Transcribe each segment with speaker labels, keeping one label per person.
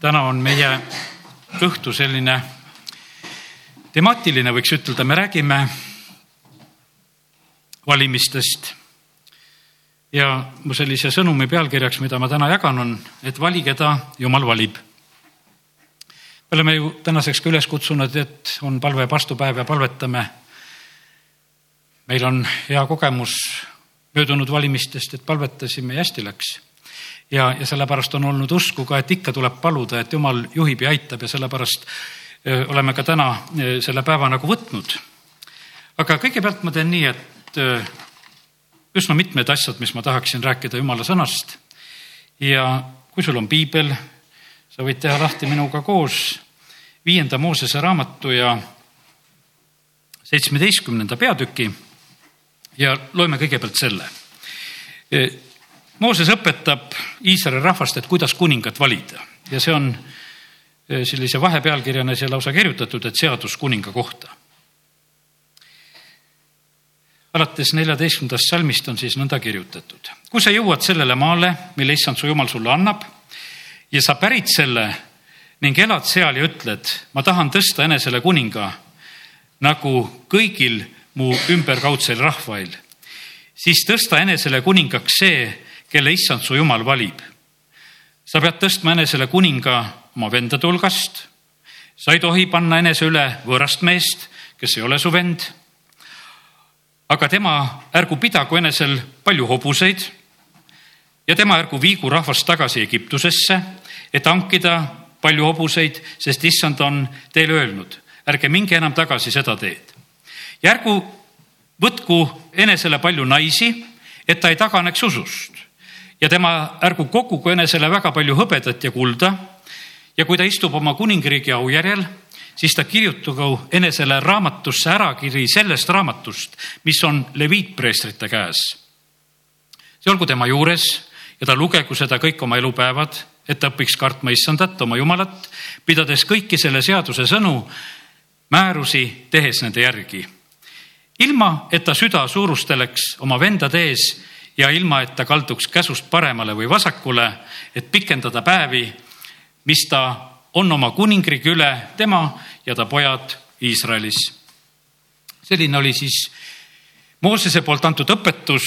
Speaker 1: täna on meie õhtu selline temaatiline, võiks ütelda, me räägime valimistest. ja mu sellise sõnumi pealkirjaks, mida ma täna jagan, on, et vali, keda Jumal valib. me oleme ju tänaseks ka üles kutsunud, et on palve vastupäev ja palvetame. meil on hea kogemus möödunud valimistest, et palvetasime ja hästi läks ja, ja sellepärast on olnud usku ka, et ikka tuleb paluda, et jumal juhib ja aitab ja sellepärast oleme ka täna selle päeva nagu võtnud. aga kõigepealt ma teen nii, et üsna mitmed asjad, mis ma tahaksin rääkida jumala sõnast. ja kui sul on piibel, sa võid teha lahti minuga koos viienda Moosese raamatu ja seitsmeteistkümnenda peatüki ja loeme kõigepealt selle Mooses õpetab Iisraeli rahvast, et kuidas kuningat valida ja see on eh, sellise vahepealkirjana siia lausa kirjutatud, et seadus kuninga kohta. alates neljateistkümnendast salmist on siis nõnda kirjutatud. kui sa jõuad sellele maale, mille issand su jumal sulle annab ja sa pärid selle ning elad seal ja ütled, ma tahan tõsta enesele kuninga nagu kõigil mu ümberkaudseil rahvail, siis tõsta enesele kuningaks see kelle issand su jumal valib. sa pead tõstma enesele kuninga oma vendade hulgast. sa ei tohi panna enese üle võõrast meest, kes ei ole su vend. aga tema ärgu pidagu enesel palju hobuseid ja tema ärgu viigu rahvast tagasi Egiptusesse, et hankida palju hobuseid, sest issand on teile öelnud, ärge minge enam tagasi seda teed. ja ärgu võtku enesele palju naisi, et ta ei taganeks usust ja tema ärgu kogugu enesele väga palju hõbedat ja kulda. ja kui ta istub oma kuningriigi aujärjel, siis ta kirjutagu enesele raamatusse ärakiri sellest raamatust, mis on leviitpreestrite käes. see olgu tema juures ja ta lugegu seda kõik oma elupäevad, et ta õpiks kartma issandat, oma jumalat, pidades kõiki selle seaduse sõnu, määrusi tehes nende järgi. ilma, et ta süda suurusteleks oma vendade ees ja ilma, et ta kalduks käsust paremale või vasakule, et pikendada päevi, mis ta on oma kuningriigi üle, tema ja ta pojad Iisraelis. selline oli siis Moosese poolt antud õpetus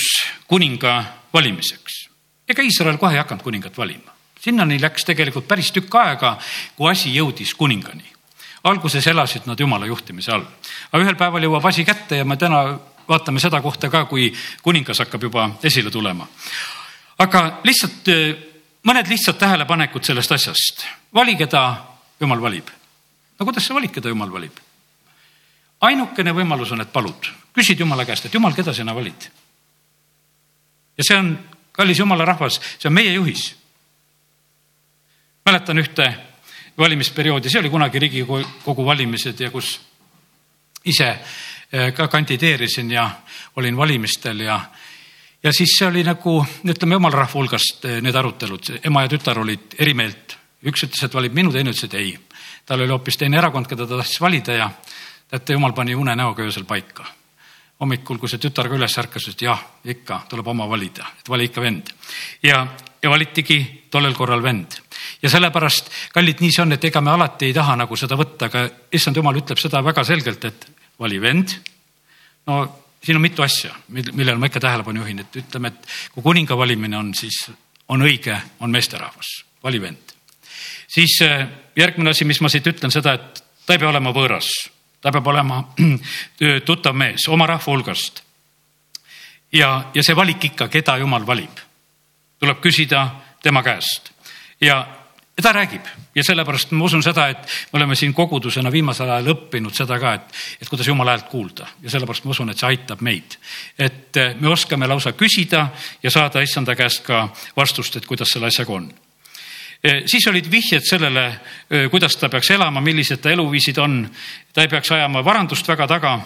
Speaker 1: kuninga valimiseks. ega Iisrael kohe ei hakanud kuningat valima. sinnani läks tegelikult päris tükk aega, kui asi jõudis kuningani alguses elasid nad jumala juhtimise all, aga ühel päeval jõuab asi kätte ja me täna vaatame seda kohta ka, kui kuningas hakkab juba esile tulema. aga lihtsalt eh, mõned lihtsad tähelepanekud sellest asjast. vali, keda jumal valib. no kuidas sa valid, keda jumal valib? ainukene võimalus on, et palud, küsid jumala käest, et jumal, keda sina valid? ja see on, kallis jumala rahvas, see on meie juhis. mäletan ühte valimisperioodi, see oli kunagi Riigikogu valimised ja kus ise ka kandideerisin ja olin valimistel ja, ja siis see oli nagu, ütleme, jumala rahva hulgast eh, need arutelud, ema ja tütar olid eri meelt. üks ütles, et valib minu, teine ütles, et ei. tal oli hoopis teine erakond, keda ta tahtis valida ja teate, jumal pani unenäoga öösel paika. hommikul, kui see tütar ka üles ärkas, ütles jah, ikka tuleb oma valida, et vali ikka vend. ja, ja valitigi tollel korral vend ja sellepärast, kallid, nii see on, et ega me alati ei taha nagu seda võtta, aga issand jumal ütleb seda väga selgelt, et vali vend. no siin on mitu asja, millele ma ikka tähelepanu juhin, et ütleme, et kui kuninga valimine on, siis on õige, on meesterahvas, vali vend. siis äh, järgmine asi, mis ma siit ütlen seda, et ta ei pea olema võõras, ta peab olema tuttav mees oma rahva hulgast. ja, ja see valik ikka, keda jumal valib, tuleb küsida tema käest ja ja ta räägib ja sellepärast ma usun seda, et me oleme siin kogudusena viimasel ajal õppinud seda ka, et, et kuidas jumala häält kuulda ja sellepärast ma usun, et see aitab meid. et eh, me oskame lausa küsida ja saada issanda käest ka vastust, et kuidas selle asjaga on eh, siis olid vihjed sellele, eh, kuidas ta peaks elama, millised ta eluviisid on. ta ei peaks ajama varandust väga taga.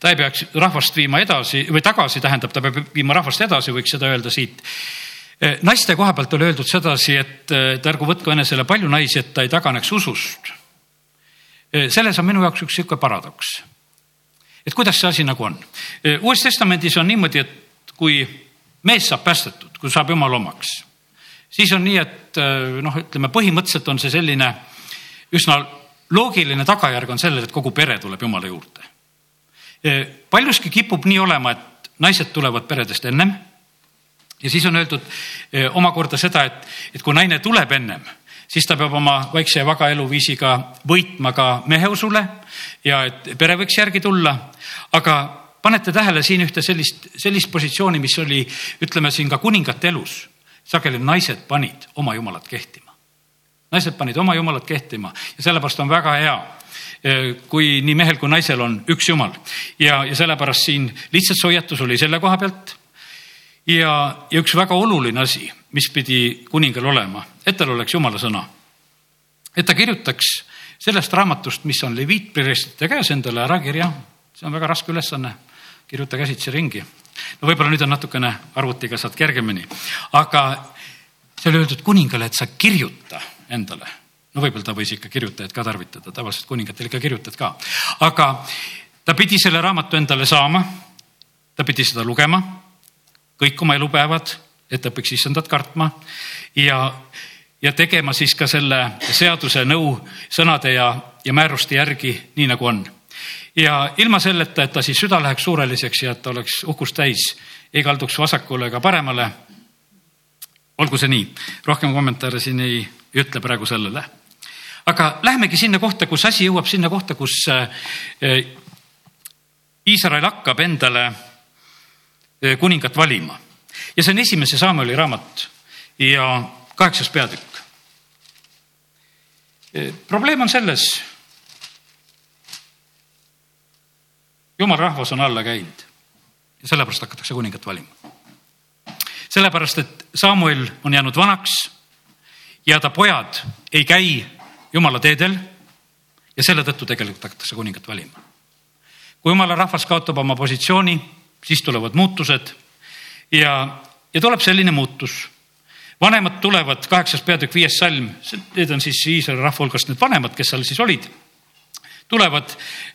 Speaker 1: ta ei peaks rahvast viima edasi või tagasi, tähendab, ta peab viima rahvast edasi, võiks seda öelda siit naiste koha pealt oli öeldud sedasi, et, eh, et ärgu võtku enesele palju naisi, et ta ei taganeks usust. Eh, selles on minu jaoks üks sihuke paradoks. et kuidas see asi nagu on? uues Testamendis on niimoodi, et kui mees saab päästetud, kui saab jumala omaks, siis on nii, et noh, ütleme põhimõtteliselt on see selline üsna loogiline tagajärg on sellel, et kogu pere tuleb Jumala juurde. paljuski kipub nii olema, et naised tulevad peredest ennem. Ja siis on öeldud omakorda seda, et, et kui naine tuleb ennem, siis ta peab oma vaikse ja vaga eluviisiga võitma ka meheusule ja et pere võiks järgi tulla. aga panete tähele siin ühte sellist, sellist positsiooni, mis oli, ütleme siin ka kuningate elus. sageli naised panid oma jumalat kehtima. naised panid oma jumalat kehtima ja sellepärast on väga hea, eh, kui nii mehel kui naisel on üks jumal ja, ja sellepärast siin lihtsalt see hoiatus oli selle koha pealt. Ja, ja üks väga oluline asi, mis pidi kuningal olema, et tal oleks jumala sõna. et ta kirjutaks sellest raamatust, mis on leviitprestide käes endale ära kirja, see on väga raske ülesanne kirjuta käsitsi ringi. no võib-olla nüüd on natukene arvutiga saad kergemini, aga see oli öeldud kuningale, et sa kirjuta endale. no võib-olla ta võis ikka kirjutajaid ka tarvitada, tavaliselt kuningatel ikka kirjutad ka, aga ta pidi selle raamatu endale saama. ta pidi seda lugema kõik oma elupäevad, et ta õpiks issandat kartma ja, ja tegema siis ka selle seaduse nõu sõnade ja, ja määruste järgi, nii nagu on ja ilma selleta, et ta siis süda läheks suureliseks ja et ta oleks uhkust täis, ei kalduks vasakule ega paremale. olgu see nii, rohkem kommentaare siin ei ütle praegu sellele. aga lähemegi sinna kohta, kus asi jõuab sinna kohta, kus eh, Iisrael hakkab endale kuningat valima ja see on esimese Samueli raamat ja kaheksas peatükk. Eh, probleem on selles jumal rahvas on alla käinud ja sellepärast hakatakse kuningat valima. sellepärast, et Samuel on jäänud vanaks ja ta pojad ei käi jumala teedel ja selle tõttu tegelikult hakatakse kuningat valima. kui jumala rahvas kaotab oma positsiooni, siis tulevad muutused ja, ja tuleb selline muutus vanemad tulevad, kaheksas peatükk, viies salm, need on siis Iisraeli rahva hulgast need vanemad, kes seal siis olid tulevad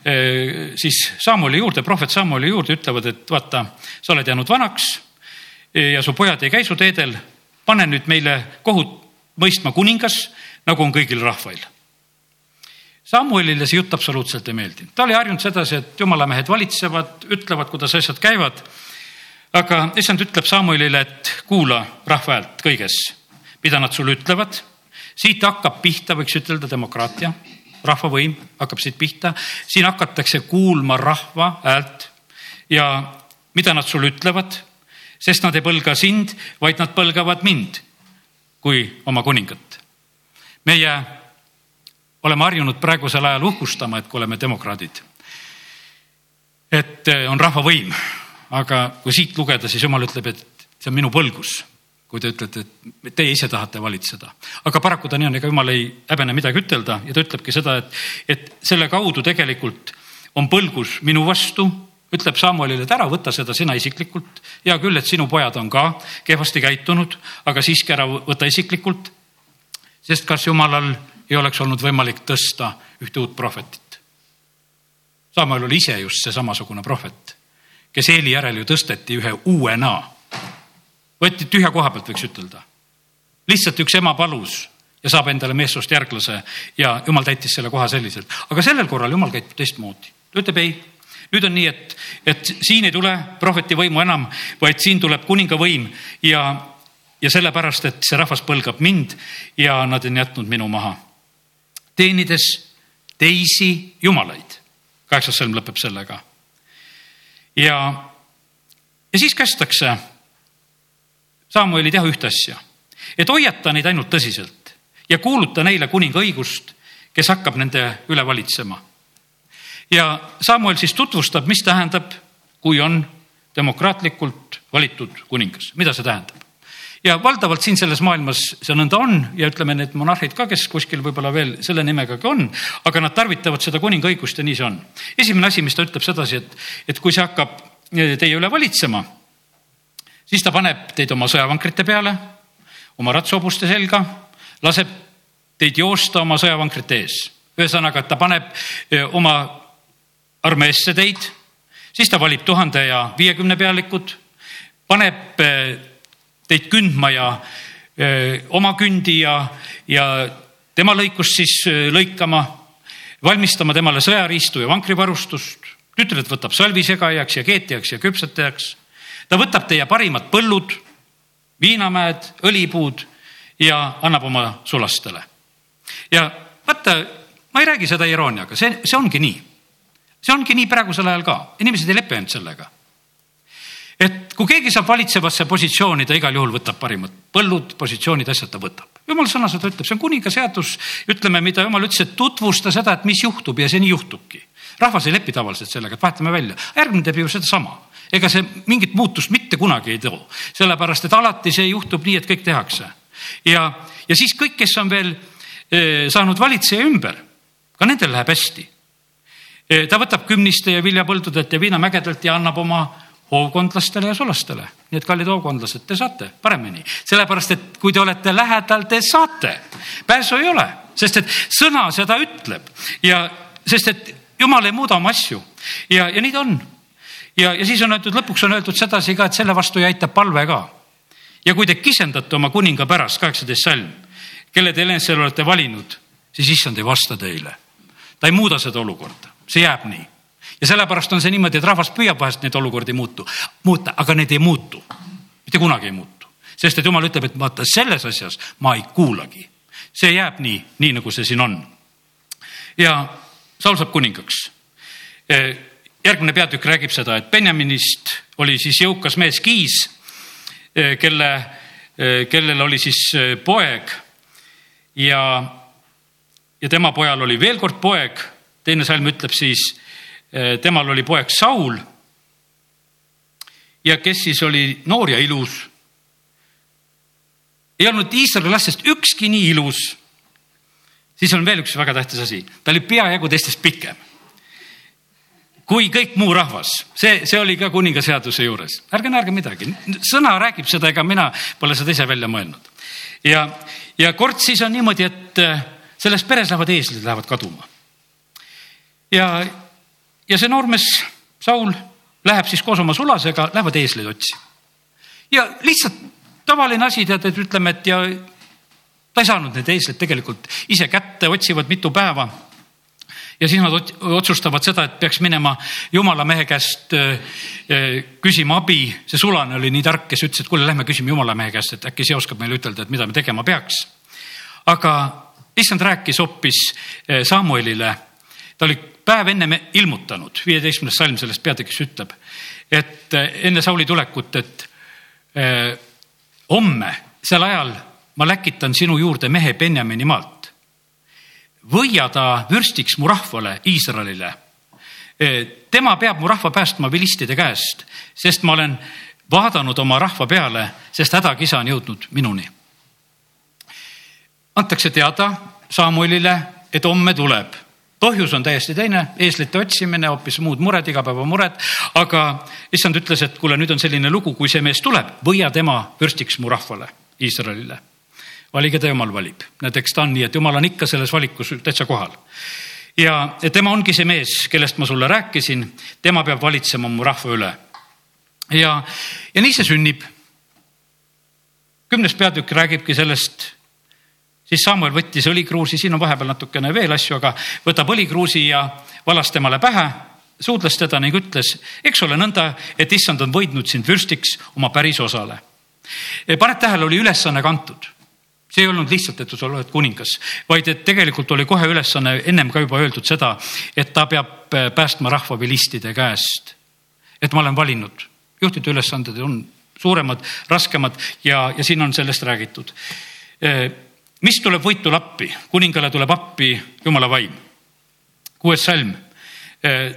Speaker 1: eh, siis Samueli juurde, prohvet Samueli juurde, ütlevad, et vaata, sa oled jäänud vanaks ja su pojad ei käi su teedel. pane nüüd meile kohut mõistma kuningas, nagu on kõigil rahvail. Samuelile see jutt absoluutselt ei meeldinud, ta oli harjunud sedasi, et jumala mehed valitsevad, ütlevad, kuidas asjad käivad. aga issand ütleb Samuelile, et kuula rahva häält kõiges, mida nad sulle ütlevad. siit hakkab pihta, võiks ütelda, demokraatia rahvavõim hakkab siit pihta, siin hakatakse kuulma rahva häält ja mida nad sulle ütlevad, sest nad ei põlga sind, vaid nad põlgavad mind kui oma kuningat. meie oleme harjunud praegusel ajal uhkustama, et kui oleme demokraadid, et on rahvavõim, aga kui siit lugeda, siis jumal ütleb, et see on minu põlgus kui te ütlete, et teie ise tahate valitseda. aga paraku ta nii on, ega jumal ei häbene midagi ütelda ja ta ütlebki seda, et, et selle kaudu tegelikult on põlgus minu vastu, ütleb Samuelile, et ära võta seda sina isiklikult. hea küll, et sinu pojad on ka kehvasti käitunud, aga siiski ära võta isiklikult. sest kas jumalal ei oleks olnud võimalik tõsta ühte uut prohvetit? Samuel oli ise just see samasugune prohvet, kes Eeli järel ju tõsteti ühe uuena võeti tühja koha pealt, võiks ütelda. lihtsalt üks ema palus ja saab endale meessoost järglase ja jumal täitis selle koha selliselt. aga sellel korral jumal käitub teistmoodi. ta ütleb ei, nüüd on nii, et, et siin ei tule prohveti võimu enam, vaid siin tuleb kuninga võim ja, ja sellepärast, et see rahvas põlgab mind ja nad on jätnud minu maha. Teenides teisi jumalaid. kaheksas sõlm lõpeb sellega. ja, ja siis kästakse Samueli teha ühte asja, et hoiata neid ainult tõsiselt ja kuuluta neile kuninga õigust, kes hakkab nende üle valitsema. ja Samuel siis tutvustab, mis tähendab, kui on demokraatlikult valitud kuningas, mida see tähendab ja valdavalt siin selles maailmas see nõnda on ja ütleme, need monarhid ka, kes kuskil võib-olla veel selle nimega ka on, aga nad tarvitavad seda kuninga õigust ja nii see on. esimene asi, mis ta ütleb sedasi, et, et kui see hakkab teie üle valitsema, siis ta paneb teid oma sõjavankrite peale, oma ratsahobuste selga, laseb teid joosta oma sõjavankrite ees. ühesõnaga, ta paneb eh, oma armeesse teid, siis ta valib tuhande ja viiekümne pealikud, paneb eh, teid kündma ja oma kündi ja, ja tema lõikust siis lõikama, valmistama temale sõjariistu ja vankrivarustust. tütred võtab salvisegajaks ja keetijaks ja küpsetajaks. ta võtab teie parimad põllud, viinamäed, õlipuud ja annab oma sulastele. ja vaata, ma ei räägi seda irooniaga, see, see ongi nii. see ongi nii praegusel ajal ka, inimesed ei lepi ainult sellega et kui keegi saab valitsevasse positsiooni, ta igal juhul võtab parimad põllud, positsioonid, asjad ta võtab. jumala sõna seda ütleb, see on kuninga seadus, ütleme, mida jumal ütles, et tutvusta seda, et mis juhtub ja see nii juhtubki. rahvas ei lepi tavaliselt sellega, et vahetame välja, järgmine teeb ju sedasama ega see mingit muutust mitte kunagi ei too, sellepärast et alati see juhtub nii, et kõik tehakse. ja, ja siis kõik, kes on veel e, saanud valitseja ümber, ka nendel läheb hästi e,. ta võtab kümniste ja viljapõldudelt ja viinamägedelt ja annab oma hoovkondlastele ja sulastele. nii et kallid hoovkondlased, te saate paremini, sellepärast et kui te olete lähedal, te saate. pääsu ei ole, sest et sõna seda ütleb ja sest et jumal ei muuda oma asju ja, ja nii ta on. ja, ja siis on öeldud, lõpuks on öeldud sedasi ka, et selle vastu ju aitab palve ka. ja kui te kisendate oma kuninga pärast, kaheksateist salm, kelle te enesele olete valinud, siis issand ei vasta teile. ta ei muuda seda olukorda, see jääb nii ja sellepärast on see niimoodi, et rahvas püüab vahest neid olukordi muutu, muuta, aga need ei muutu. mitte kunagi ei muutu, sest et jumal ütleb, et vaata selles asjas ma ei kuulagi. see jääb nii, nii nagu see siin on. ja Saul saab kuningaks. E, järgmine peatükk räägib seda, et Benjaminist oli siis jõukas mees Kiis, e, kelle, e, kellel oli siis poeg ja, ja tema pojal oli veel kord poeg. teine salm ütleb siis temal oli poeg Saul. ja kes siis oli noor ja ilus. ei olnud Iisraeli lastest ükski nii ilus. siis on veel üks väga tähtis asi, ta oli peajagu teistest pikem kui kõik muu rahvas, see, see oli ka kuningaseaduse juures, ärge naerge midagi, sõna räägib seda, ega mina pole seda ise välja mõelnud. ja, ja kord siis on niimoodi, et eh, selles peres lähevad eeslid, lähevad kaduma. ja ja see noormees Saul läheb siis koos oma sulasega, lähevad eesleid otsima. ja lihtsalt tavaline asi, tead, et ütleme, et ja ta ei saanud need eeslid tegelikult ise kätte, otsivad mitu päeva. ja siis nad otsustavad seda, et peaks minema jumala mehe käest äh, küsima abi. see sulane oli nii tark, kes ütles, et kuule, lähme küsime jumala mehe käest, et äkki see oskab meile ütelda, et mida me tegema peaks. aga issand rääkis hoopis äh, Samuelile, ta oli päev ennem ilmutanud, viieteistkümnes salm sellest peatükis ütleb, et eh, enne Sauli tulekut, et eh, homme sel ajal ma läkitan sinu juurde mehe Benjamini maalt. võia ta vürstiks mu rahvale, Iisraelile eh,. tema peab mu rahva päästma vilistide käest, sest ma olen vaadanud oma rahva peale, sest hädakisa on jõudnud minuni. antakse teada Samuelile, et homme tuleb põhjus on täiesti teine, eeslite otsimine, hoopis muud mured, igapäevamured. aga issand ütles, et kuule, nüüd on selline lugu, kui see mees tuleb, võia tema vürstiks mu rahvale, Iisraelile. valige ta, jumal valib. näed, eks ta on nii, et jumal on ikka selles valikus täitsa kohal. ja tema ongi see mees, kellest ma sulle rääkisin, tema peab valitsema mu rahva üle. ja, ja nii see sünnib. kümnes peatükk räägibki sellest siis Samuel võttis õlikruusi, siin on vahepeal natukene veel asju, aga võtab õlikruusi ja valas temale pähe, suudles teda ning ütles, eks ole nõnda, et issand on võidnud sind vürstiks oma päris osale. paned tähele, oli ülesanne kantud see ei olnud lihtsalt, et sa oled kuningas, vaid et tegelikult oli kohe ülesanne ennem ka juba öeldud seda, et ta peab päästma rahva vilistide käest. et ma olen valinud, juhtide ülesanded on suuremad, raskemad ja, ja siin on sellest räägitud mis tuleb võitu appi? kuningale tuleb appi jumala vaim. kuues salm. Eh,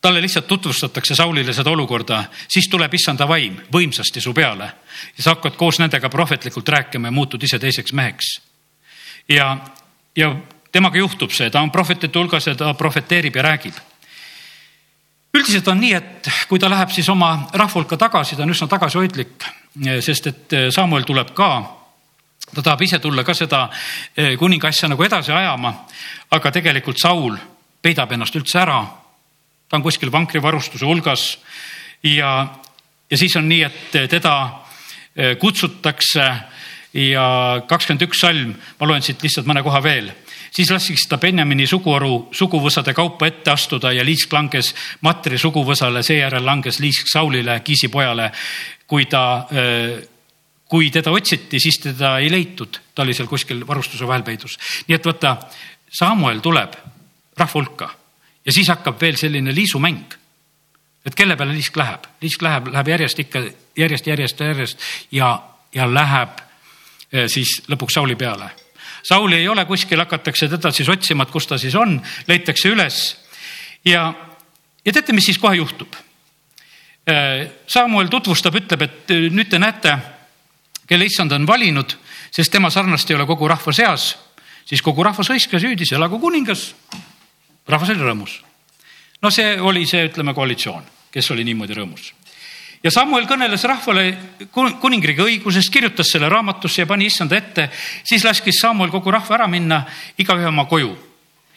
Speaker 1: talle lihtsalt tutvustatakse Saulile seda olukorda, siis tuleb issanda vaim võimsasti su peale ja sa hakkad koos nendega prohvetlikult rääkima ja muutud ise teiseks meheks. ja, ja temaga juhtub see, ta on prohvetite hulgas ja ta prohveteerib ja räägib üldiselt on nii, et kui ta läheb siis oma rahva hulka tagasi, ta on üsna tagasihoidlik, sest et Samuel tuleb ka ta tahab ise tulla ka seda eh, kuninga asja nagu edasi ajama, aga tegelikult Saul peidab ennast üldse ära. ta on kuskil vankrivarustuse hulgas ja, ja siis on nii, et teda eh, kutsutakse ja kakskümmend üks salm, ma loen siit lihtsalt mõne koha veel siis laskis ta Benjamini suguharu suguvõsade kaupa ette astuda ja liisk langes Matri suguvõsale, seejärel langes liisk Saulile, Kiisi pojale. kui ta, kui teda otsiti, siis teda ei leitud, ta oli seal kuskil varustuse vahel peidus. nii et vaata, Samuel tuleb rahva hulka ja siis hakkab veel selline liisumäng et kelle peale liisk läheb, liisk läheb, läheb järjest ikka järjest, järjest, järjest ja, ja läheb siis lõpuks Sauli peale Sauli ei ole kuskil, hakatakse teda siis otsima, et kus ta siis on, leitakse üles. ja, ja teate, mis siis kohe juhtub? Äh, Samuel tutvustab, ütleb, et nüüd te näete, kelle issand on valinud, sest tema sarnast ei ole kogu rahva seas. siis kogu rahvas hõiskas, hüüdis, elagu kuningas. rahvas oli rõõmus. no see oli see, ütleme, koalitsioon, kes oli niimoodi rõõmus ja Samuel kõneles rahvale kuningriigi õigusest, kirjutas selle raamatusse ja pani issanda ette. siis laskis Samuel kogu rahva ära minna, igaühe oma koju.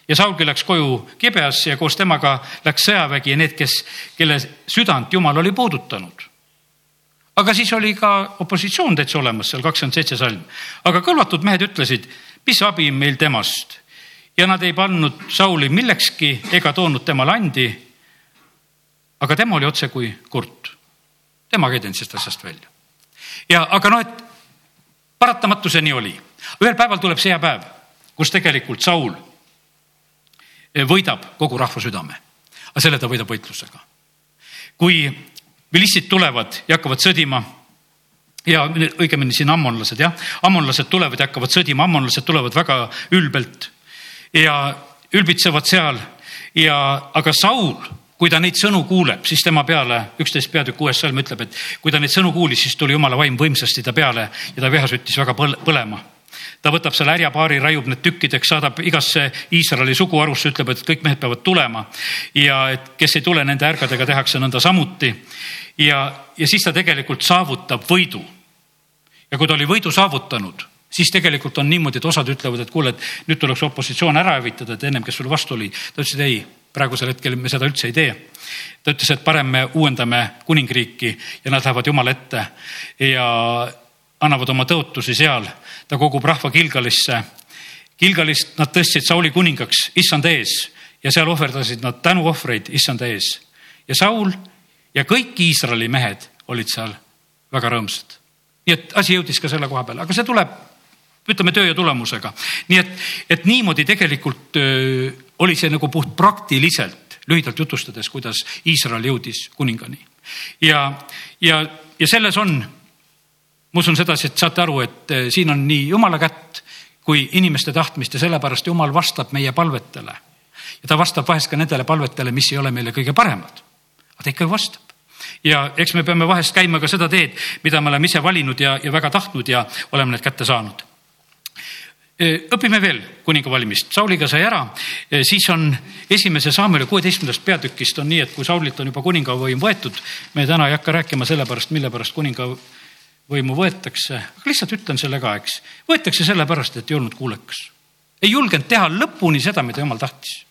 Speaker 1: ja Saulgi läks koju Kibeasse ja koos temaga läks sõjavägi ja need, kes, kelle südant Jumal oli puudutanud. Aga siis oli ka opositsioon täitsa olemas, seal kakskümmend seitse salm. aga kõlvatud mehed ütlesid, mis abi meil temast ja nad ei pannud Sauli millekski ega toonud temale andi. aga tema oli otse kui kurt temagi ei teinud sellest asjast välja. ja aga noh, et paratamatu see nii oli. ühel päeval tuleb see hea päev, kus tegelikult Saul võidab kogu rahva südame. aga selle ta võidab võitlusega. kui milistid tulevad ja hakkavad sõdima. Ja õigemini siin ammonlased jah, ammonlased tulevad ja hakkavad sõdima, ammonlased tulevad väga ülbelt ja ülbitsevad seal. Ja, aga Saul kui ta neid sõnu kuuleb, siis tema peale, üksteist peatükk uues salm ütleb, et kui ta neid sõnu kuulis, siis tuli jumala vaim võimsasti ta peale ja ta viha süttis väga põlema. Ta võtab selle härjapaari, raiub need tükkideks, saadab igasse Iisraeli suguharusse, ütleb, et kõik mehed peavad tulema. ja et kes ei tule, nende ärgadega tehakse nõnda samuti. Ja, ja siis ta tegelikult saavutab võidu. ja kui ta oli võidu saavutanud, siis tegelikult on niimoodi, et osad ütlevad, et kuule, et nüüd tuleks opositsioon ära hävitada, et ennem, kes sulle vastu oli. ta ütles, et ei praegusel hetkel me seda üldse ei tee. ta ütles, et parem me uuendame kuningriiki ja nad lähevad Jumala ette ja annavad oma tõotusi seal. ta kogub rahva Gilgalisse. Gilgalist nad tõstsid Sauli kuningaks issanda ees ja seal ohverdasid nad tänuohvreid issanda ees. ja Saul ja kõik Iisraeli mehed olid seal väga rõõmsad. nii et asi jõudis ka selle koha peale, aga see tuleb ütleme töö ja tulemusega. nii et, et niimoodi tegelikult öö, oli see nagu puht praktiliselt, lühidalt jutustades, kuidas Iisrael jõudis kuningani. ja, ja, ja selles on, ma usun sedasi, et saate aru, et siin on nii jumala kätt kui inimeste tahtmist ja sellepärast jumal vastab meie palvetele. ja ta vastab vahest ka nendele palvetele, mis ei ole meile kõige paremad. aga ta ikkagi vastab ja eks me peame vahest käima ka seda teed, mida me oleme ise valinud ja, ja väga tahtnud ja oleme need kätte saanud õpime veel kuninga valimist, Sauliga sai ära, siis on esimese Saamele kuueteistkümnendast peatükist on nii, et kui Saulilt on juba kuningavõim võetud, me täna ei hakka rääkima selle pärast, mille pärast kuningavõimu võetakse, aga lihtsalt ütlen selle ka, eks. võetakse sellepärast, et ei olnud kuulekas. ei julgenud teha lõpuni seda, mida jumal tahtis.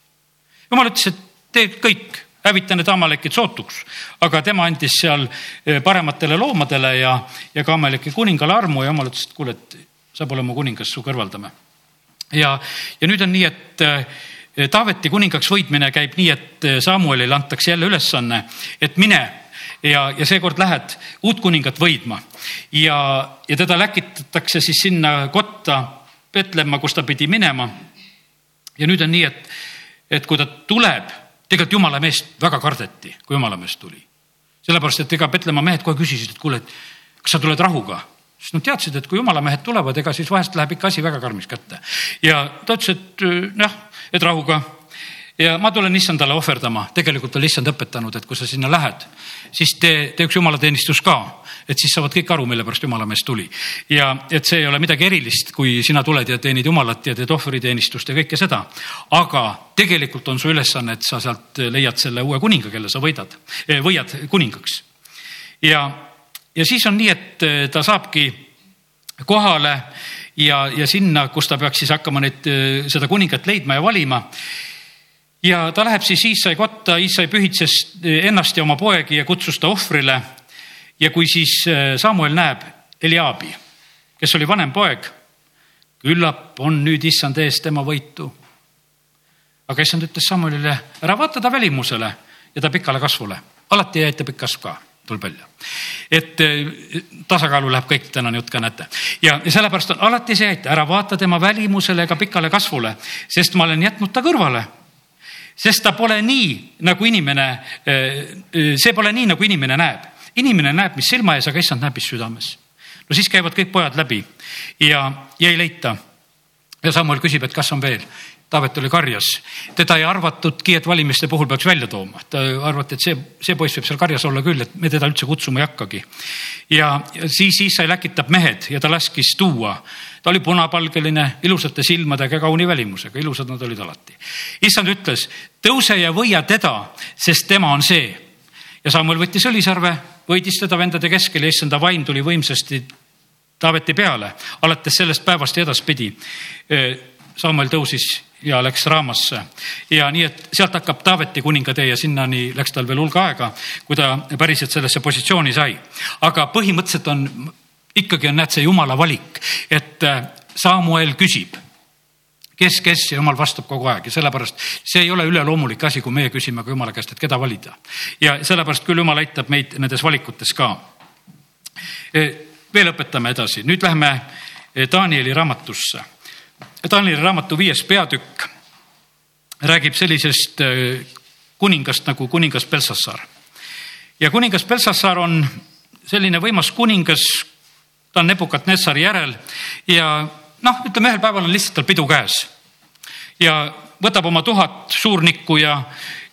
Speaker 1: jumal ütles, et tee kõik, hävita need amalekid sootuks, aga tema andis seal parematele loomadele ja, ja ka amaleki kuningale armu ja jumal ütles, et kuule, et saab olema kuningas, su kõrvaldame. ja, ja nüüd on nii, et eh, Taaveti kuningaks võitmine käib nii, et eh, Samuelile antakse jälle ülesanne, et mine ja, ja seekord lähed uut kuningat võidma ja, ja teda läkitatakse siis sinna kotta Petlemma, kus ta pidi minema. ja nüüd on nii, et, et kui ta tuleb, tegelikult jumala meest väga kardeti, kui jumala meest tuli. sellepärast, et ega Petlemma mehed kohe küsisid, et kuule, et kas sa tuled rahuga sest nad teadsid, et kui jumala mehed tulevad, ega siis vahest läheb ikka asi väga karmiks kätte. ja ta ütles, et jah, et rahuga ja ma tulen issandale ohverdama, tegelikult on issand õpetanud, et kui sa sinna lähed, siis tee, tee üks jumalateenistus ka, et siis saavad kõik aru, mille pärast jumala mees tuli. ja et see ei ole midagi erilist, kui sina tuled ja teenid jumalat ja teed ohvriteenistust ja kõike seda. aga tegelikult on su ülesanne, et sa sealt leiad selle uue kuninga, kelle sa võidad, eh, võiad kuningaks. ja ja siis on nii, et eh, ta saabki kohale ja, ja sinna, kus ta peaks siis hakkama neid, eh, seda kuningat leidma ja valima. Ja ta läheb siis Iisai kotta, Iisai pühitses ennast ja oma poegi ja kutsus ta ohvrile. ja kui siis Samuel näeb Eliaabi, kes oli vanem poeg, küllap on nüüd issand ees tema võitu. aga issand ütles Samuelile, ära vaata ta välimusele ja ta pikale kasvule, alati ei aita pikk kasv ka tuleb välja. et eh, tasakaalu läheb kõik tänane jutt ka näete ja sellepärast on alati see, et ära vaata tema välimusele ega pikale kasvule, sest ma olen jätnud ta kõrvale. Sest ta pole nii, nagu inimene, eh, eh, see pole nii, nagu inimene näeb. inimene näeb, mis silma ees, aga issand näeb, mis südames. no siis käivad kõik pojad läbi ja, ja ei leita. ja Samuel küsib, et kas on veel Taavet oli karjas, teda ei arvatudki, et valimiste puhul peaks välja tooma, ta arvati, et see, see poiss võib seal karjas olla küll, et me teda üldse kutsuma ei hakkagi. ja siis Iisai läkitab mehed ja ta laskis tuua, ta oli punapalgeline, ilusate silmadega, kauni välimusega, ilusad nad olid alati. issand ütles, tõuse ja võia teda, sest tema on see. ja Samuel võttis õlisarve, võidis teda vendade keskel ja issanda vaim tuli võimsasti Taaveti peale, alates sellest päevast ja edaspidi. Samuel tõusis ja läks Raamasse. ja nii, et sealt hakkab Taaveti kuningatee ja sinnani läks tal veel hulk aega, kui ta päriselt sellesse positsiooni sai. aga põhimõtteliselt on, ikkagi on, näed, see jumala valik, et äh, Samuel küsib kes, kes ja jumal vastab kogu aeg ja sellepärast see ei ole üleloomulik asi, kui meie küsime ka jumala käest, et keda valida. ja sellepärast küll jumal aitab meid nendes valikutes ka. E, veel õpetame edasi, nüüd läheme e, Danieli raamatusse Danieli raamatu viies peatükk räägib sellisest äh, kuningast nagu kuningas Belsassar. ja kuningas Belsassar on selline võimas kuningas, ta on Nebukadnessari järel ja noh, ütleme ühel päeval on lihtsalt tal pidu käes. ja võtab oma tuhat suurnikku ja,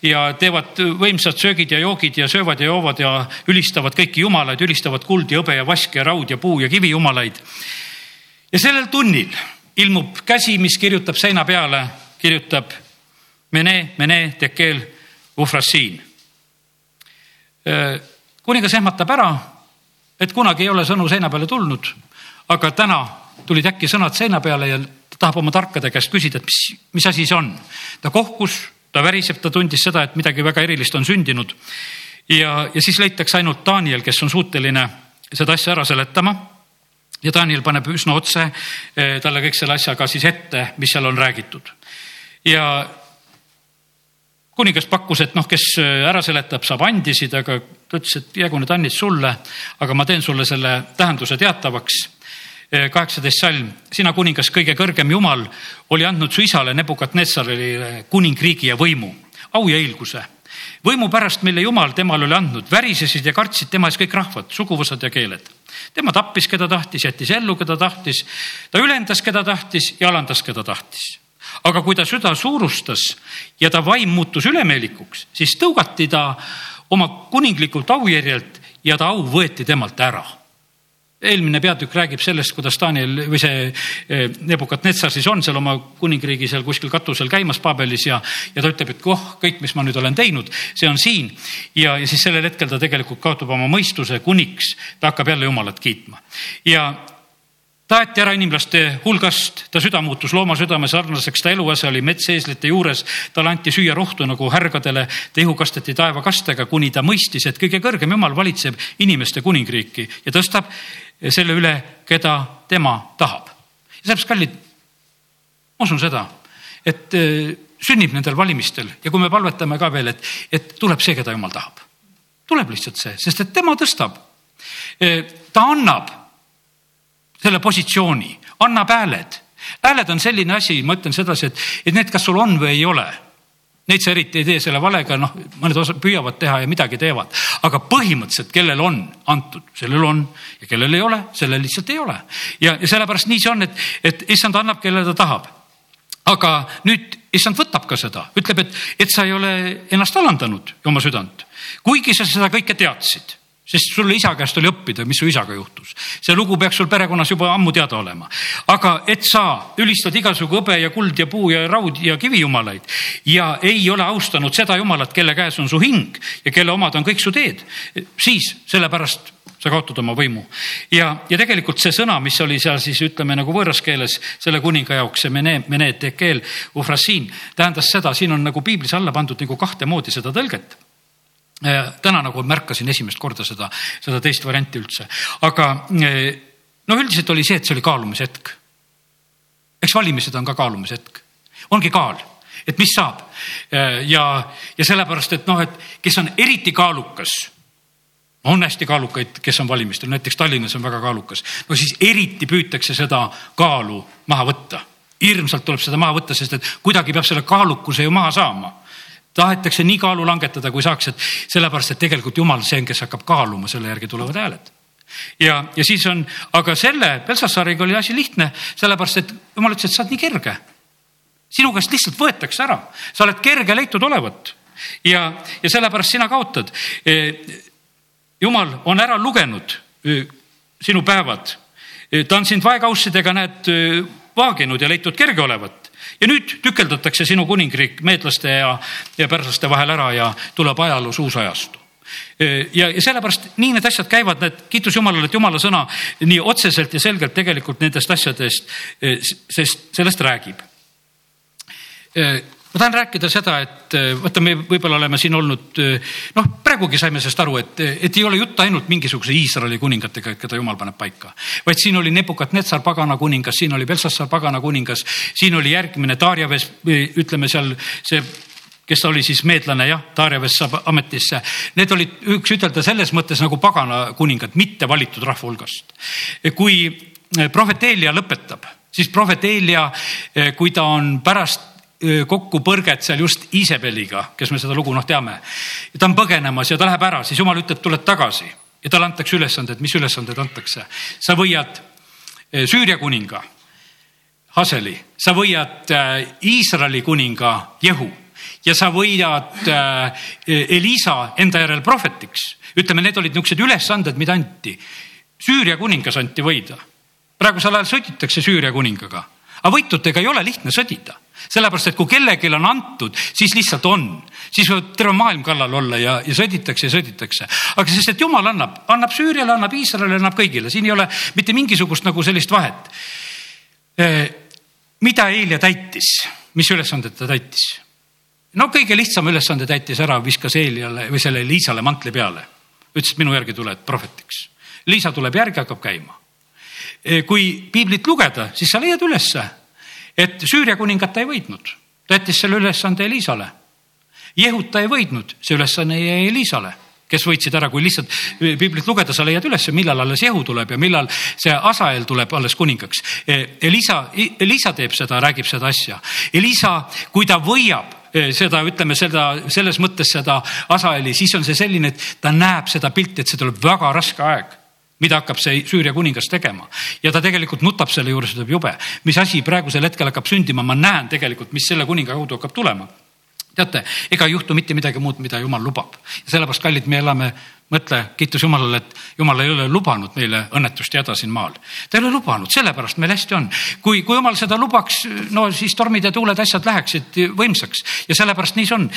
Speaker 1: ja teevad võimsad söögid ja joogid ja söövad ja joovad ja ülistavad kõiki jumalaid, ülistavad kuld ja hõbe ja vask ja raud ja puu ja kivijumalaid. ja sellel tunnil ilmub käsi, mis kirjutab seina peale, kirjutab mene, mene, tekel, ufrassiin. kuningas ehmatab ära, et kunagi ei ole sõnu seina peale tulnud, aga täna tulid äkki sõnad seina peale ja ta tahab oma tarkade käest küsida, et mis, mis asi see on. ta kohkus, ta väriseb, ta tundis seda, et midagi väga erilist on sündinud. ja, ja siis leitakse ainult Daniel, kes on suuteline seda asja ära seletama ja Daniel paneb üsna otse eh, talle kõik selle asja ka siis ette, mis seal on räägitud. ja kuningas pakkus, et noh, kes eh, ära seletab, saab andisid, aga ta ütles, et jäägu need annid sulle, aga ma teen sulle selle tähenduse teatavaks. Eh, kaheksateist salm, sina kuningas, kõige kõrgem jumal, oli andnud su isale Nebukadnessarile kuningriigi ja võimu, au ja õilguse võimu pärast, mille jumal temale oli andnud, värisesid ja kartsid tema ees kõik rahvad, suguvõsad ja keeled. tema tappis, keda tahtis, jättis ellu, keda tahtis. ta ülendas, keda tahtis ja alandas, keda tahtis. Aga kui ta süda suurustas ja ta vaim muutus ülemeelikuks, siis tõugati ta oma kuninglikult aujärjelt ja ta au võeti temalt ära eelmine peatükk räägib sellest, kuidas Daniel või see eh, Nebukadnetsar siis on seal oma kuningriigi seal kuskil katusel käimas Pabelis ja, ja ta ütleb, et oh, kõik, mis ma nüüd olen teinud, see on siin. ja, ja siis sellel hetkel ta tegelikult kaotab oma mõistuse kuniks, ta hakkab jälle jumalat kiitma ja ta aeti ära inimlaste hulgast, ta süda muutus looma südame sarnaseks, ta eluase oli metseeslite juures, talle anti süüa rohtu nagu härgadele, ta ihu kasteti taevakastega, kuni ta mõistis, et kõige kõrgem jumal valitseb inimeste kuningriiki ja tõstab selle üle, keda tema tahab. ja sellepärast, kallid, ma usun seda, et äh, sünnib nendel valimistel ja kui me palvetame ka veel, et, et tuleb see, keda jumal tahab. tuleb lihtsalt see, sest et tema tõstab. Äh, ta annab selle positsiooni, annab hääled. hääled on selline asi, ma ütlen sedasi, et, et need, kas sul on või ei ole Neid sa eriti ei tee selle valega, noh, mõned osad püüavad teha ja midagi teevad, aga põhimõtteliselt, kellel on antud, sellel on ja kellel ei ole, sellel lihtsalt ei ole. ja, ja sellepärast nii see on, et, et issand annab, kellele ta tahab. aga nüüd issand võtab ka seda, ütleb, et, et sa ei ole ennast alandanud oma südant, kuigi sa seda kõike teadsid sest sulle isa käest oli õppida, mis su isaga juhtus. see lugu peaks sul perekonnas juba ammu teada olema. aga et sa ülistad igasugu hõbe ja kuld ja puu ja raud ja kivijumalaid ja ei ole austanud seda jumalat, kelle käes on su hing ja kelle omad on kõik su teed, siis sellepärast sa kaotad oma võimu. ja, ja tegelikult see sõna, mis oli seal siis ütleme nagu võõras keeles selle kuninga jaoks, see mene, mene tekeel, ufrasiin, tähendas seda, siin on nagu piiblis alla pandud nagu kahte moodi seda tõlget täna nagu märkasin esimest korda seda, seda teist varianti üldse, aga eh, no üldiselt oli see, et see oli kaalumishetk. eks valimised on ka kaalumishetk, ongi kaal, et mis saab. Ja, ja sellepärast, et noh, et kes on eriti kaalukas on hästi kaalukaid, kes on valimistel, näiteks Tallinnas on väga kaalukas, no siis eriti püütakse seda kaalu maha võtta. hirmsalt tuleb seda maha võtta, sest et kuidagi peab selle kaalukuse ju maha saama tahetakse nii kaalu langetada, kui saaks, et sellepärast, et tegelikult jumal see on, kes hakkab kaaluma, selle järgi tulevad hääled. ja, ja siis on, aga selle Belsasaariga oli asi lihtne, sellepärast et jumal ütles, et sa oled nii kerge. sinu käest lihtsalt võetakse ära, sa oled kerge leitud olevat ja, ja sellepärast sina kaotad. E, jumal on ära lugenud e, sinu päevad. E, ta on sind vaekaussidega, näed, vaaginud ja leitud kerge olevat ja nüüd tükeldatakse sinu kuningriik meedlaste ja, ja pärslaste vahel ära ja tuleb ajaloos uus ajastu. Ja, ja sellepärast nii need asjad käivad, need kiitus Jumalale, et Jumala sõna nii otseselt ja selgelt tegelikult nendest asjadest, sest sellest räägib ma tahan rääkida seda, et eh, vaata, me võib-olla oleme siin olnud, eh, noh, praegugi saime sellest aru, et, et ei ole jutt ainult mingisuguse Iisraeli kuningatega, keda jumal paneb paika. vaid siin oli Nebukadnetsar pagana kuningas, siin oli Belsassar pagana kuningas, siin oli järgmine Darjaves, ütleme seal see kes oli siis meedlane jah, Darjaves saab ametisse. Need olid, võiks ütelda selles mõttes nagu pagana kuningad, mitte valitud rahva hulgast. kui eh, prohveteelia lõpetab, siis prohveteelia, kui ta on pärast kokkupõrget seal just Iisabeliga, kes me seda lugu noh teame. ta on põgenemas ja ta läheb ära, siis jumal ütleb, tuled tagasi ja talle antakse ülesanded, mis ülesanded antakse. sa võiad Süüria kuninga Haseli, sa võiad Iisraeli kuninga Jehu ja sa võidad Elisa enda järel prohvetiks. ütleme, need olid niisugused ülesanded, mida anti. Süüria kuningas anti võida. praegusel ajal sõditakse Süüria kuningaga, aga võitudega ei ole lihtne sõdida sellepärast, et kui kellelgi on antud, siis lihtsalt on, siis võib terve maailm kallal olla ja, ja sõditakse ja sõditakse. aga sest, et jumal annab, annab Süüriale, annab Iisraelile, annab kõigile, siin ei ole mitte mingisugust nagu sellist vahet. mida Eelia täitis, mis ülesanded ta täitis? no kõige lihtsama ülesande täitis ära, viskas Eeliale või selle Liisale mantli peale. ütles, et minu järgi tuled prohvetiks. Liisa tuleb järgi, hakkab käima. kui piiblit lugeda, siis sa leiad ülesse et Süüria kuningat ta ei võitnud, ta jättis selle ülesande Elisale. Jehut ta ei võitnud, see ülesanne jäi Elisale kes võitsid ära, kui lihtsalt piiblit lugeda, sa leiad üles, millal alles Jehu tuleb ja millal see Asael tuleb alles kuningaks. Elisa, Elisa teeb seda, räägib seda asja. Elisa, kui ta võiab eh, seda, ütleme seda, selles mõttes seda Asaeli, siis on see selline, et ta näeb seda pilti, et see tuleb väga raske aeg mida hakkab see Süüria kuningas tegema ja ta tegelikult nutab selle juures, ütleb jube, mis asi praegusel hetkel hakkab sündima, ma näen tegelikult, mis selle kuninga kaudu hakkab tulema. teate, ega ei juhtu mitte midagi muud, mida jumal lubab sellepärast, kallid, me elame, mõtle, kiitus Jumalale, et Jumal ei ole lubanud meile õnnetust ja häda siin maal. ta ei ole lubanud, sellepärast meil hästi on. kui, kui Jumal seda lubaks, no siis tormid ja tuuled, asjad läheksid võimsaks ja sellepärast nii see on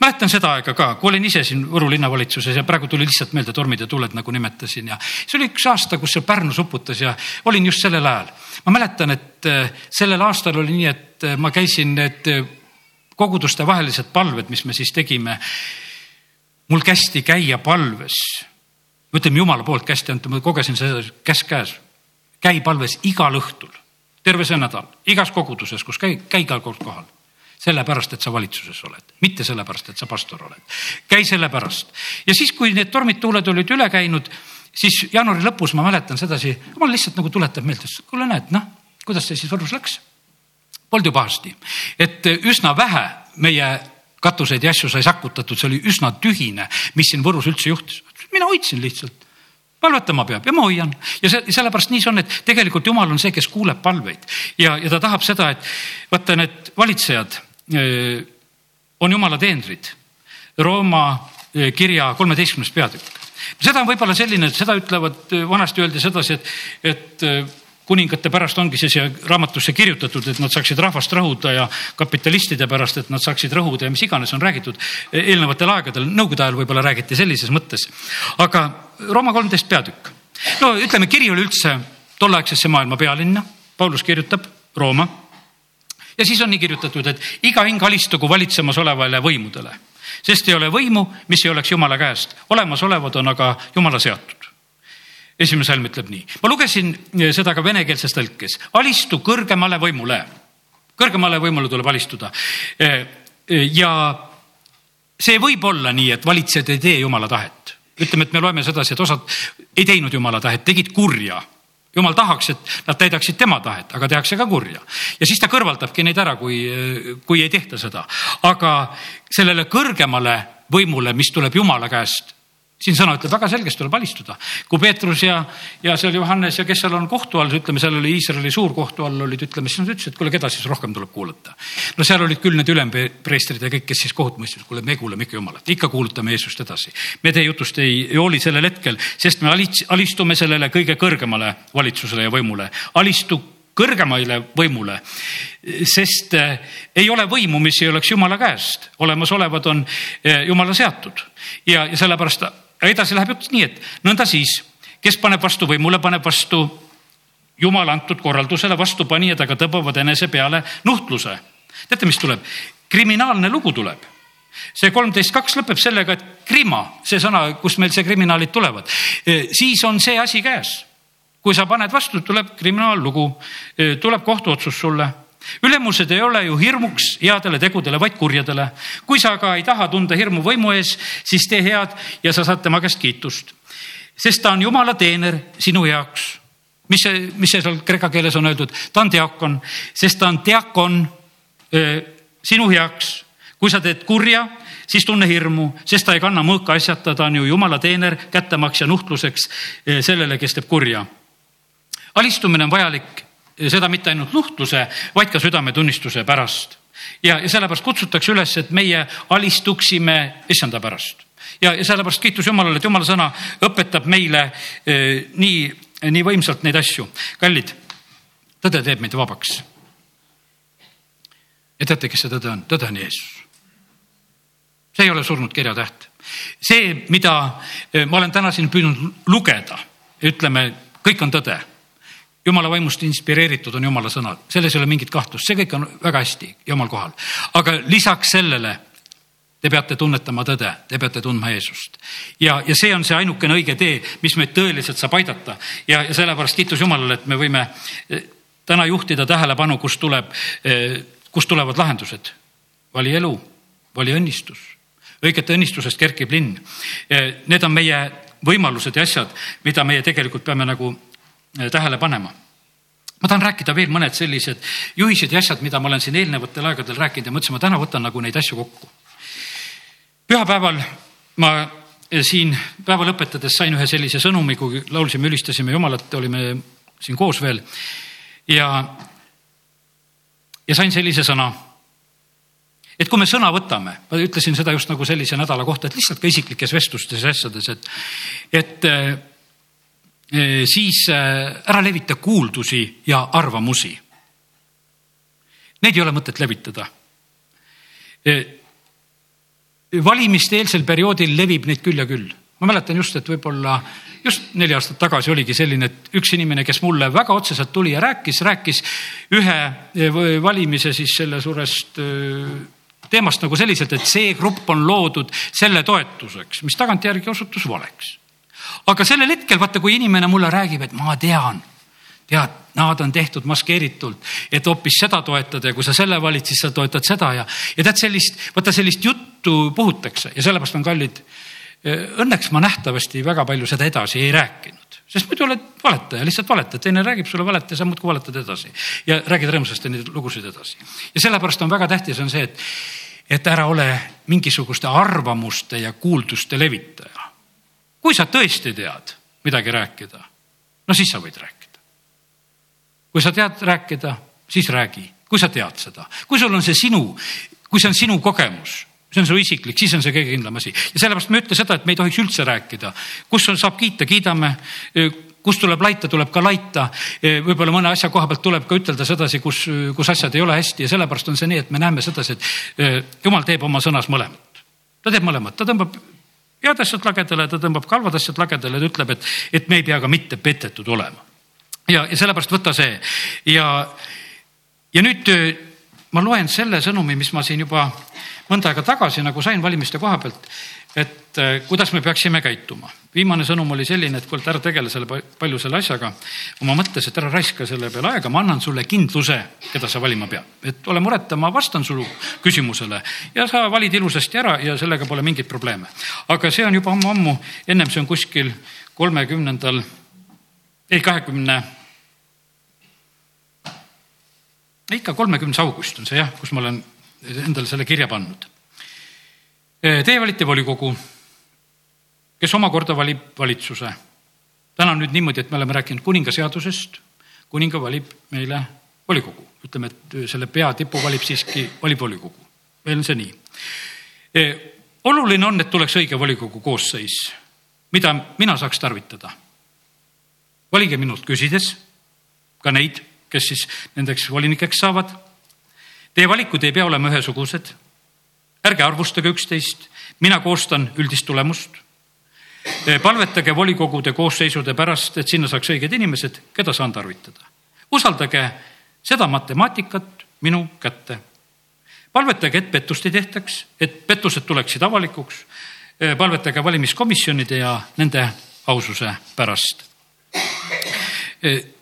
Speaker 1: mäletan seda aega ka, kui olin ise siin Võru linnavalitsuses ja praegu tuli lihtsalt meelde tormid ja tuled, nagu nimetasin ja see oli üks aasta, kus see Pärnus uputas ja olin just sellel ajal. ma mäletan, et äh, sellel aastal oli nii, et äh, ma käisin need äh, koguduste vahelised palved, mis me siis tegime. mul kästi käia palves. ütleme jumala poolt kästi antud, ma kogesin seda käsk käes. käi palves igal õhtul, terve see nädal, igas koguduses, kus käi, käi igal kord kohal sellepärast, et sa valitsuses oled, mitte sellepärast, et sa pastor oled. käi sellepärast ja siis, kui need tormid, tuuled olid üle käinud, siis jaanuari lõpus ma mäletan sedasi, jumal lihtsalt nagu tuletab meelde, kuule näed, noh, kuidas see siis Võrus läks. Polnud ju pahasti, et üsna vähe meie katuseid ja asju sai sakutatud, see oli üsna tühine, mis siin Võrus üldse juhtus. mina hoidsin lihtsalt palvetama peab ja ma hoian ja see, sellepärast nii see on, et tegelikult jumal on see, kes kuuleb palveid ja, ja ta tahab seda, et vaata need valitsejad on jumala teenrid. Rooma kirja kolmeteistkümnes peatükk. seda on võib-olla selline, et seda ütlevad, vanasti öeldi sedasi, et, et kuningate pärast ongi see siia raamatusse kirjutatud, et nad saaksid rahvast rõhuda ja kapitalistide pärast, et nad saaksid rõhuda ja mis iganes on räägitud eelnevatel aegadel, nõukogude ajal võib-olla räägiti sellises mõttes. aga Rooma kolmteist peatükk, no ütleme, kiri oli üldse tolleaegsesse maailma pealinna, Paulus kirjutab Rooma ja siis on nii kirjutatud, et iga hing alistugu valitsemas olevale võimudele, sest ei ole võimu, mis ei oleks jumala käest, olemasolevad on aga jumala seatud. esimene salm ütleb nii, ma lugesin seda ka venekeelses tõlkes, alistu kõrgemale võimule. kõrgemale võimule tuleb alistuda. ja see võib olla nii, et valitsejad ei tee jumala tahet. ütleme, et me loeme sedasi, et osad ei teinud jumala tahet, tegid kurja jumal tahaks, et nad täidaksid tema tahet, aga tehakse ka kurja. ja siis ta kõrvaldabki neid ära, kui, kui ei tehta seda. aga sellele kõrgemale võimule, mis tuleb jumala käest, siin sõna ütleb väga selgesti, tuleb alistuda. kui Peetrus ja, ja seal Johannes ja kes seal on kohtu all, ütleme, seal oli Iisraeli suur kohtu all olid, ütleme, siis nad ütlesid, et kuule, keda siis rohkem tuleb kuulata. no seal olid küll need ülempreestrid ja kõik, kes siis kohut mõistsid, kuule, me kuulame ikka Jumalat, ikka kuulutame Jeesust edasi. me teie jutust ei hooli sellel hetkel, sest me alistume sellele kõige kõrgemale valitsusele ja võimule. alistu kõrgemale võimule, sest eh, ei ole võimu, mis ei oleks jumala käest, olemasolevad on eh, jumala seatud ja, ja sellepärast edasi läheb jutt nii, et nõnda siis, kes paneb vastu võimule, paneb vastu jumala antud korraldusele vastupanijad aga tõmbavad enese peale nuhtluse. teate, mis tuleb? kriminaalne lugu tuleb. see kolmteist kaks lõpeb sellega, et krima, see sõna, kust meil see kriminaalid tulevad, e, siis on see asi käes. kui sa paned vastu, tuleb kriminaallugu, e, tuleb kohtuotsus sulle ülemused ei ole ju hirmuks headele tegudele, vaid kurjadele. kui sa aga ei taha tunda hirmu võimu ees, siis tee head ja sa saad tema käest kiitust. sest ta on jumala teener sinu heaks. mis see, mis see seal kreeka keeles on öeldud, ta on diakon, sest ta on diakon öö, sinu heaks. kui sa teed kurja, siis tunne hirmu, sest ta ei kanna mõõka asjata, ta on ju jumala teener kättemaks ja nuhtluseks sellele, kes teeb kurja. alistumine on vajalik seda mitte ainult nuhtluse, vaid ka südametunnistuse pärast. ja, ja sellepärast kutsutakse üles, et meie alistuksime issanda pärast. ja, ja sellepärast kiitus Jumalale, et Jumala sõna õpetab meile eh, nii, nii võimsalt neid asju. kallid, tõde teeb meid vabaks. ja teate, kes see tõde on? tõde on Jeesus. see ei ole surnud kirjatäht. see, mida eh, ma olen täna siin püüdnud lugeda, ütleme, kõik on tõde jumala vaimust inspireeritud on jumala sõnad, selles ei ole mingit kahtlust, see kõik on väga hästi jumal kohal. aga lisaks sellele te peate tunnetama tõde, te peate tundma Jeesust. ja, ja see on see ainukene õige tee, mis meid tõeliselt saab aidata ja, ja sellepärast kiitus Jumalale, et me võime eh, täna juhtida tähelepanu, kust tuleb, eh, kust tulevad lahendused. vali elu, vali õnnistus, õigete õnnistusest kerkib linn. Eh, need on meie võimalused ja asjad, mida meie tegelikult peame nagu tähele panema. ma tahan rääkida veel mõned sellised juhised ja asjad, mida ma olen siin eelnevatel aegadel rääkinud ja mõtlesin, ma täna võtan nagu neid asju kokku. pühapäeval ma äh, siin päeva lõpetades sain ühe sellise sõnumi, kui laulsime, ülistasime Jumalat, olime siin koos veel ja, ja sain sellise sõna et kui me sõna võtame, ma ütlesin seda just nagu sellise nädala kohta, et lihtsalt ka isiklikes vestlustes ja asjades, et, et äh, siis ära levita kuuldusi ja arvamusi. Neid ei ole mõtet levitada. valimiste eelsel perioodil levib neid küll ja küll. ma mäletan just, et võib-olla just neli aastat tagasi oligi selline, et üks inimene, kes mulle väga otseselt tuli ja rääkis, rääkis ühe valimise siis selle suurest teemast nagu selliselt, et see grupp on loodud selle toetuseks, mis tagantjärgi osutus valeks aga sellel hetkel vaata, kui inimene mulle räägib, et ma tean, tead, nad on tehtud maskeeritult, et hoopis seda toetada ja kui sa selle valid, siis sa toetad seda ja, ja tead sellist, vaata sellist juttu puhutakse ja sellepärast on kallid. Õnneks ma nähtavasti väga palju seda edasi ei rääkinud, sest muidu oled valetaja, lihtsalt valetad, teine räägib sulle valet ja sa muudkui valetad edasi ja räägid rõõmsasti neid lugusid edasi. ja sellepärast on väga tähtis, on see, et, et ära ole mingisuguste arvamuste ja kuulduste levitaja kui sa tõesti tead midagi rääkida, no siis sa võid rääkida. kui sa tead rääkida, siis räägi, kui sa tead seda, kui sul on see sinu, kui see on sinu kogemus see on su isiklik, siis on see kõige kindlam asi. Ja sellepärast ma ei ütle seda, et me ei tohiks üldse rääkida, kus on, saab kiita, kiidame. Kus tuleb laita, tuleb ka laita. võib-olla mõne asja koha pealt tuleb ka ütelda sedasi, kus, kus asjad ei ole hästi. Ja sellepärast on see nii, et me näeme sedasi, et jumal teeb oma sõnas mõlemat. ta teeb mõlemat, ta tõmbab head asjad lagedale, ta tõmbab ka halvad asjad lagedale, ta ütleb, et, et me ei pea ka mitte petetud olema. ja, ja sellepärast võta see ja, ja nüüd ma loen selle sõnumi, mis ma siin juba mõnda aega tagasi nagu sain valimiste koha pealt, et äh, kuidas me peaksime käituma. viimane sõnum oli selline, et kuule, ära tegele selle palju selle asjaga oma mõttes, et ära raiska selle peale aega, ma annan sulle kindluse, keda sa valima pead. et ole mureta, ma vastan su küsimusele ja sa valid ilusasti ära ja sellega pole mingeid probleeme. aga see on juba ammu-ammu, ennem see on kuskil kolmekümnendal, ei kahekümne ikka kolmekümnes august on see jah, kus ma olen endale selle kirja pannud. Teie valite volikogu, kes omakorda valib valitsuse. täna on nüüd niimoodi, et me oleme rääkinud kuningaseadusest, kuninga valib meile volikogu, ütleme, et selle peatipu valib siiski, valib volikogu, meil on see nii. oluline on, et tuleks õige volikogu koosseis, mida mina saaks tarvitada. valige minult küsides ka neid kes siis nendeks volinikeks saavad. Teie valikud ei pea olema ühesugused. Ärge arvustage üksteist, mina koostan üldist tulemust. palvetage volikogude koosseisude pärast, et sinna saaks õiged inimesed, keda saan tarvitada. usaldage seda matemaatikat minu kätte. palvetage, et pettust ei tehtaks, et pettused tuleksid avalikuks. palvetage valimiskomisjonide ja nende aususe pärast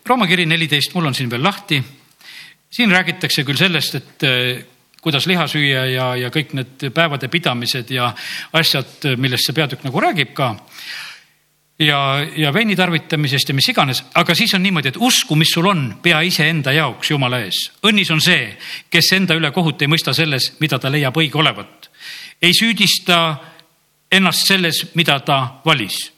Speaker 1: Rooma kiri neliteist, mul on siin veel lahti. siin räägitakse küll sellest, et eh, kuidas liha süüa ja, ja kõik need päevade pidamised ja asjad, millest see peatükk nagu räägib ka. ja, ja veini tarvitamisest ja mis iganes, aga siis on niimoodi, et usku, mis sul on, pea iseenda jaoks Jumala ees. õnnis on see, kes enda üle kohut ei mõista selles, mida ta leiab õige olevat. ei süüdista ennast selles, mida ta valis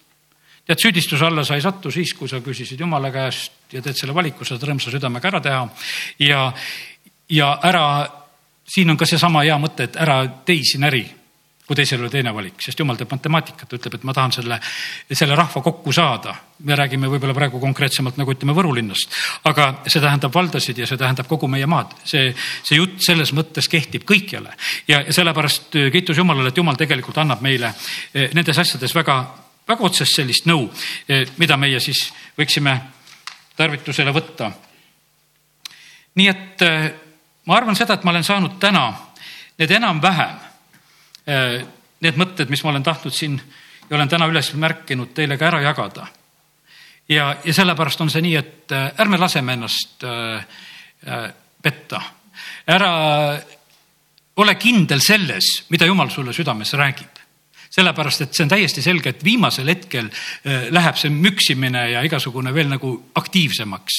Speaker 1: tead, süüdistuse alla sa ei sattu siis, kui sa küsisid Jumala käest ja teed selle valiku, saad rõõmsa südamega ära teha. ja, ja ära, siin on ka seesama hea mõte, et ära teisi näri, kui teisel oli teine valik, sest Jumal teeb matemaatikat, ütleb, et ma tahan selle, selle rahva kokku saada. me räägime võib-olla praegu konkreetsemalt nagu ütleme Võru linnast, aga see tähendab valdasid ja see tähendab kogu meie maad. see, see jutt selles mõttes kehtib kõikjale ja sellepärast kiitus Jumalale, et Jumal tegelikult annab meile eh, nendes asjades väga väga otsest sellist nõu, eh, mida meie siis võiksime tarvitusele võtta. nii et ma arvan seda, et ma olen saanud täna need enam-vähem, eh, need mõtted, mis ma olen tahtnud siin ja olen täna üles märkinud, teile ka ära jagada. ja, ja sellepärast on see nii, et ärme laseme ennast petta. ära ole kindel selles, mida jumal sulle südames räägib sellepärast et see on täiesti selge, et viimasel hetkel äh, läheb see müksimine ja igasugune veel nagu aktiivsemaks.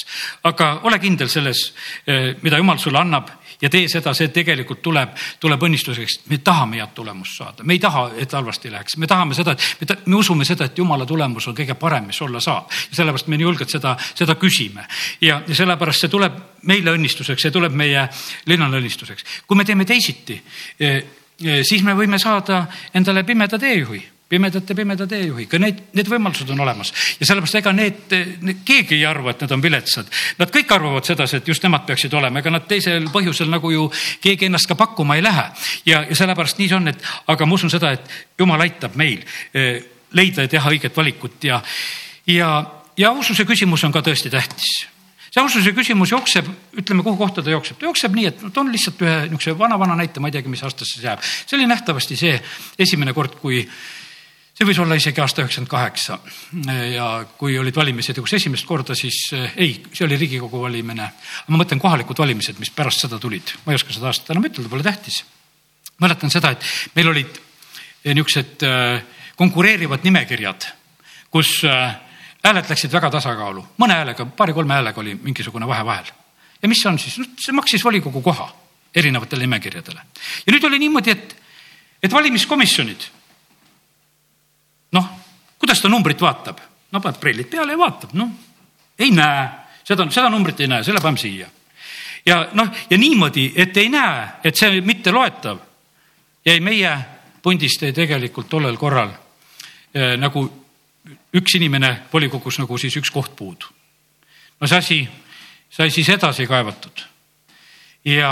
Speaker 1: aga ole kindel selles, äh, mida jumal sulle annab ja tee seda, see tegelikult tuleb, tuleb õnnistuseks. me tahame head tulemust saada, me ei taha, et halvasti läheks, me tahame seda, et me, ta, me usume seda, et jumala tulemus on kõige parem, mis olla saab. sellepärast me nii julgelt seda, seda küsime ja, ja sellepärast see tuleb meile õnnistuseks, see tuleb meie linnale õnnistuseks. kui me teeme teisiti äh, siis me võime saada endale pimeda teejuhi pimedate pimeda teejuhi, ka need, need võimalused on olemas ja sellepärast ega need, need, keegi ei arva, et nad on viletsad. Nad kõik arvavad sedasi, et just nemad peaksid olema, ega nad teisel põhjusel nagu ju keegi ennast ka pakkuma ei lähe. ja, ja sellepärast nii see on, et aga ma usun seda, et jumal aitab meil eh, leida ja teha õiget valikut ja, ja, ja aususe küsimus on ka tõesti tähtis see aususe küsimus jookseb, ütleme, kuhu kohta ta jookseb, ta jookseb nii, et toon lihtsalt ühe niisuguse vana-vana näite, ma ei teagi, mis aastasse see jääb. see oli nähtavasti see esimene kord, kui see võis olla isegi aasta üheksakümmend kaheksa ja kui olid valimised ja kus esimest korda, siis ei, see oli Riigikogu valimine. ma mõtlen kohalikud valimised, mis pärast seda tulid, ma ei oska seda aastat enam ütelda, pole tähtis. mäletan seda, et meil olid niisugused äh, konkureerivad nimekirjad, kus hääled läksid väga tasakaalu, mõne häälega, paari-kolme häälega oli mingisugune vahe vahel. ja mis on siis, see maksis volikogu koha erinevatele nimekirjadele. ja nüüd oli niimoodi, et, et valimiskomisjonid, kuidas ta numbrit vaatab? no paned prillid peale ja vaatab, noh, ei näe, seda, seda numbrit ei näe, selle paneme siia. ja noh, ja niimoodi, et ei näe, et see mitte loetav, jäi meie pundist jäi tegelikult tollel korral eh, nagu üks inimene volikogus nagu siis üks koht puudu. no see asi sai siis edasi kaevatud ja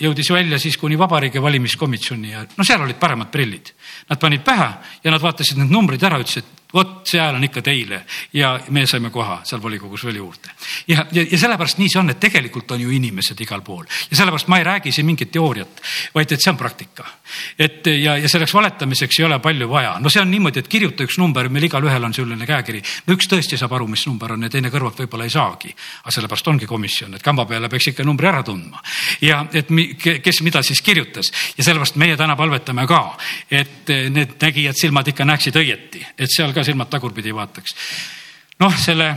Speaker 1: jõudis välja siis kuni Vabariigi Valimiskomisjoni ja no seal olid paremad prillid. Nad panid pähe ja nad vaatasid need numbrid ära, ütlesid, vot hääl on ikka teile ja me saime koha seal volikogus veel juurde. ja, ja, ja sellepärast nii see on, et tegelikult on ju inimesed igal pool ja sellepärast ma ei räägi siin mingit teooriat, vaid et see on praktika. et ja, ja selleks valetamiseks ei ole palju vaja, no see on niimoodi, et kirjuta üks number, meil igalühel on selline käekiri. no üks tõesti saab aru, mis number on ja teine kõrvalt võib-olla ei saagi. aga sellepärast ongi komisjon, et kamba peale peaks ikka numbri ära tundma ja et mi, kes mida siis kirjutas ja sellepärast meie täna palvetame ka, et need nägijad silmad ikka näeksid õieti, et seal ka silmad tagurpidi vaataks. noh, selle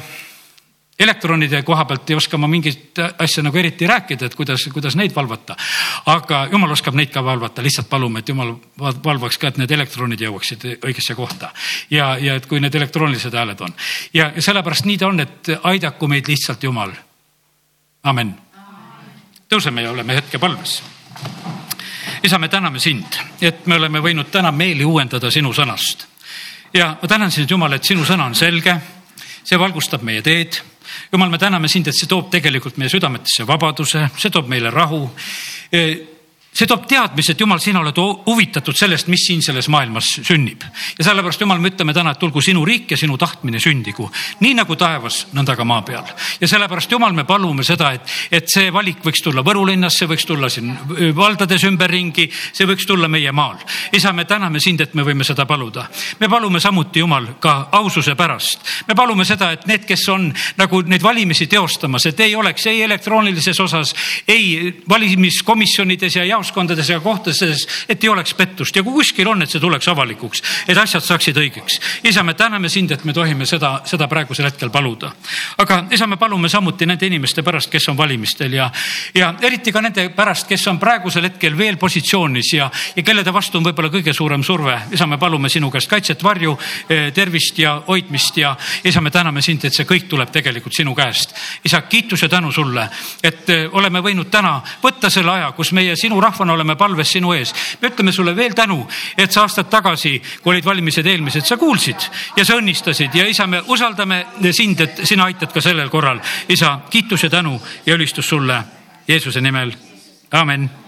Speaker 1: elektronide koha pealt ei oska ma mingit asja nagu eriti rääkida, et kuidas, kuidas neid valvata. aga jumal oskab neid ka valvata, lihtsalt palume, et jumal valvaks ka, et need elektronid jõuaksid õigesse kohta. ja, ja et kui need elektroonilised hääled on ja, ja sellepärast nii ta on, et aidaku meid lihtsalt Jumal. amen. tõuseme ja oleme hetke palves isa, me täname sind, et me oleme võinud täna meeli uuendada sinu sõnast. ja ma tänan sind, Jumal, et sinu sõna on selge, see valgustab meie teed. Jumal, me täname sind, et see toob tegelikult meie südametesse vabaduse, see toob meile rahu see toob teadmise, et jumal, sina oled huvitatud sellest, mis siin selles maailmas sünnib. ja sellepärast, jumal, me ütleme täna, et tulgu sinu riik ja sinu tahtmine sündigu, nii nagu taevas, nõnda ka maa peal. ja sellepärast, jumal, me palume seda, et, et see valik võiks tulla Võru linnas, see võiks tulla siin valdades ümberringi, see võiks tulla meie maal. isa, me täname sind, et me võime seda paluda. me palume samuti, jumal, ka aususe pärast. me palume seda, et need, kes on nagu neid valimisi teostamas, et ei oleks ei elektroonilises osas, ei valimiskomisjonides ja jaoskondades jaoskondades ja kohtades, et ei oleks pettust ja kui kuskil on, et see tuleks avalikuks, et asjad saaksid õigeks. isa, me täname sind, et me tohime seda, seda praegusel hetkel paluda. aga isa, me palume samuti nende inimeste pärast, kes on valimistel ja, ja eriti ka nende pärast, kes on praegusel hetkel veel positsioonis ja, ja kellede vastu on võib-olla kõige suurem surve. isa, me palume sinu käest kaitset, varju, eh, tervist ja hoidmist ja isa, me täname sind, et see kõik tuleb tegelikult sinu käest. isa, kiitus ja tänu sulle, et eh, oleme võinud täna võtta selle aja, kus meie sinu rahvas rahvana oleme palves sinu ees. me ütleme sulle veel tänu, et sa aastad tagasi, kui olid valimised eelmised, sa kuulsid ja sa õnnistasid ja isa, me usaldame sind, et sina aitad ka sellel korral. isa, kiitus ja tänu ja ülistus sulle Jeesuse nimel. amen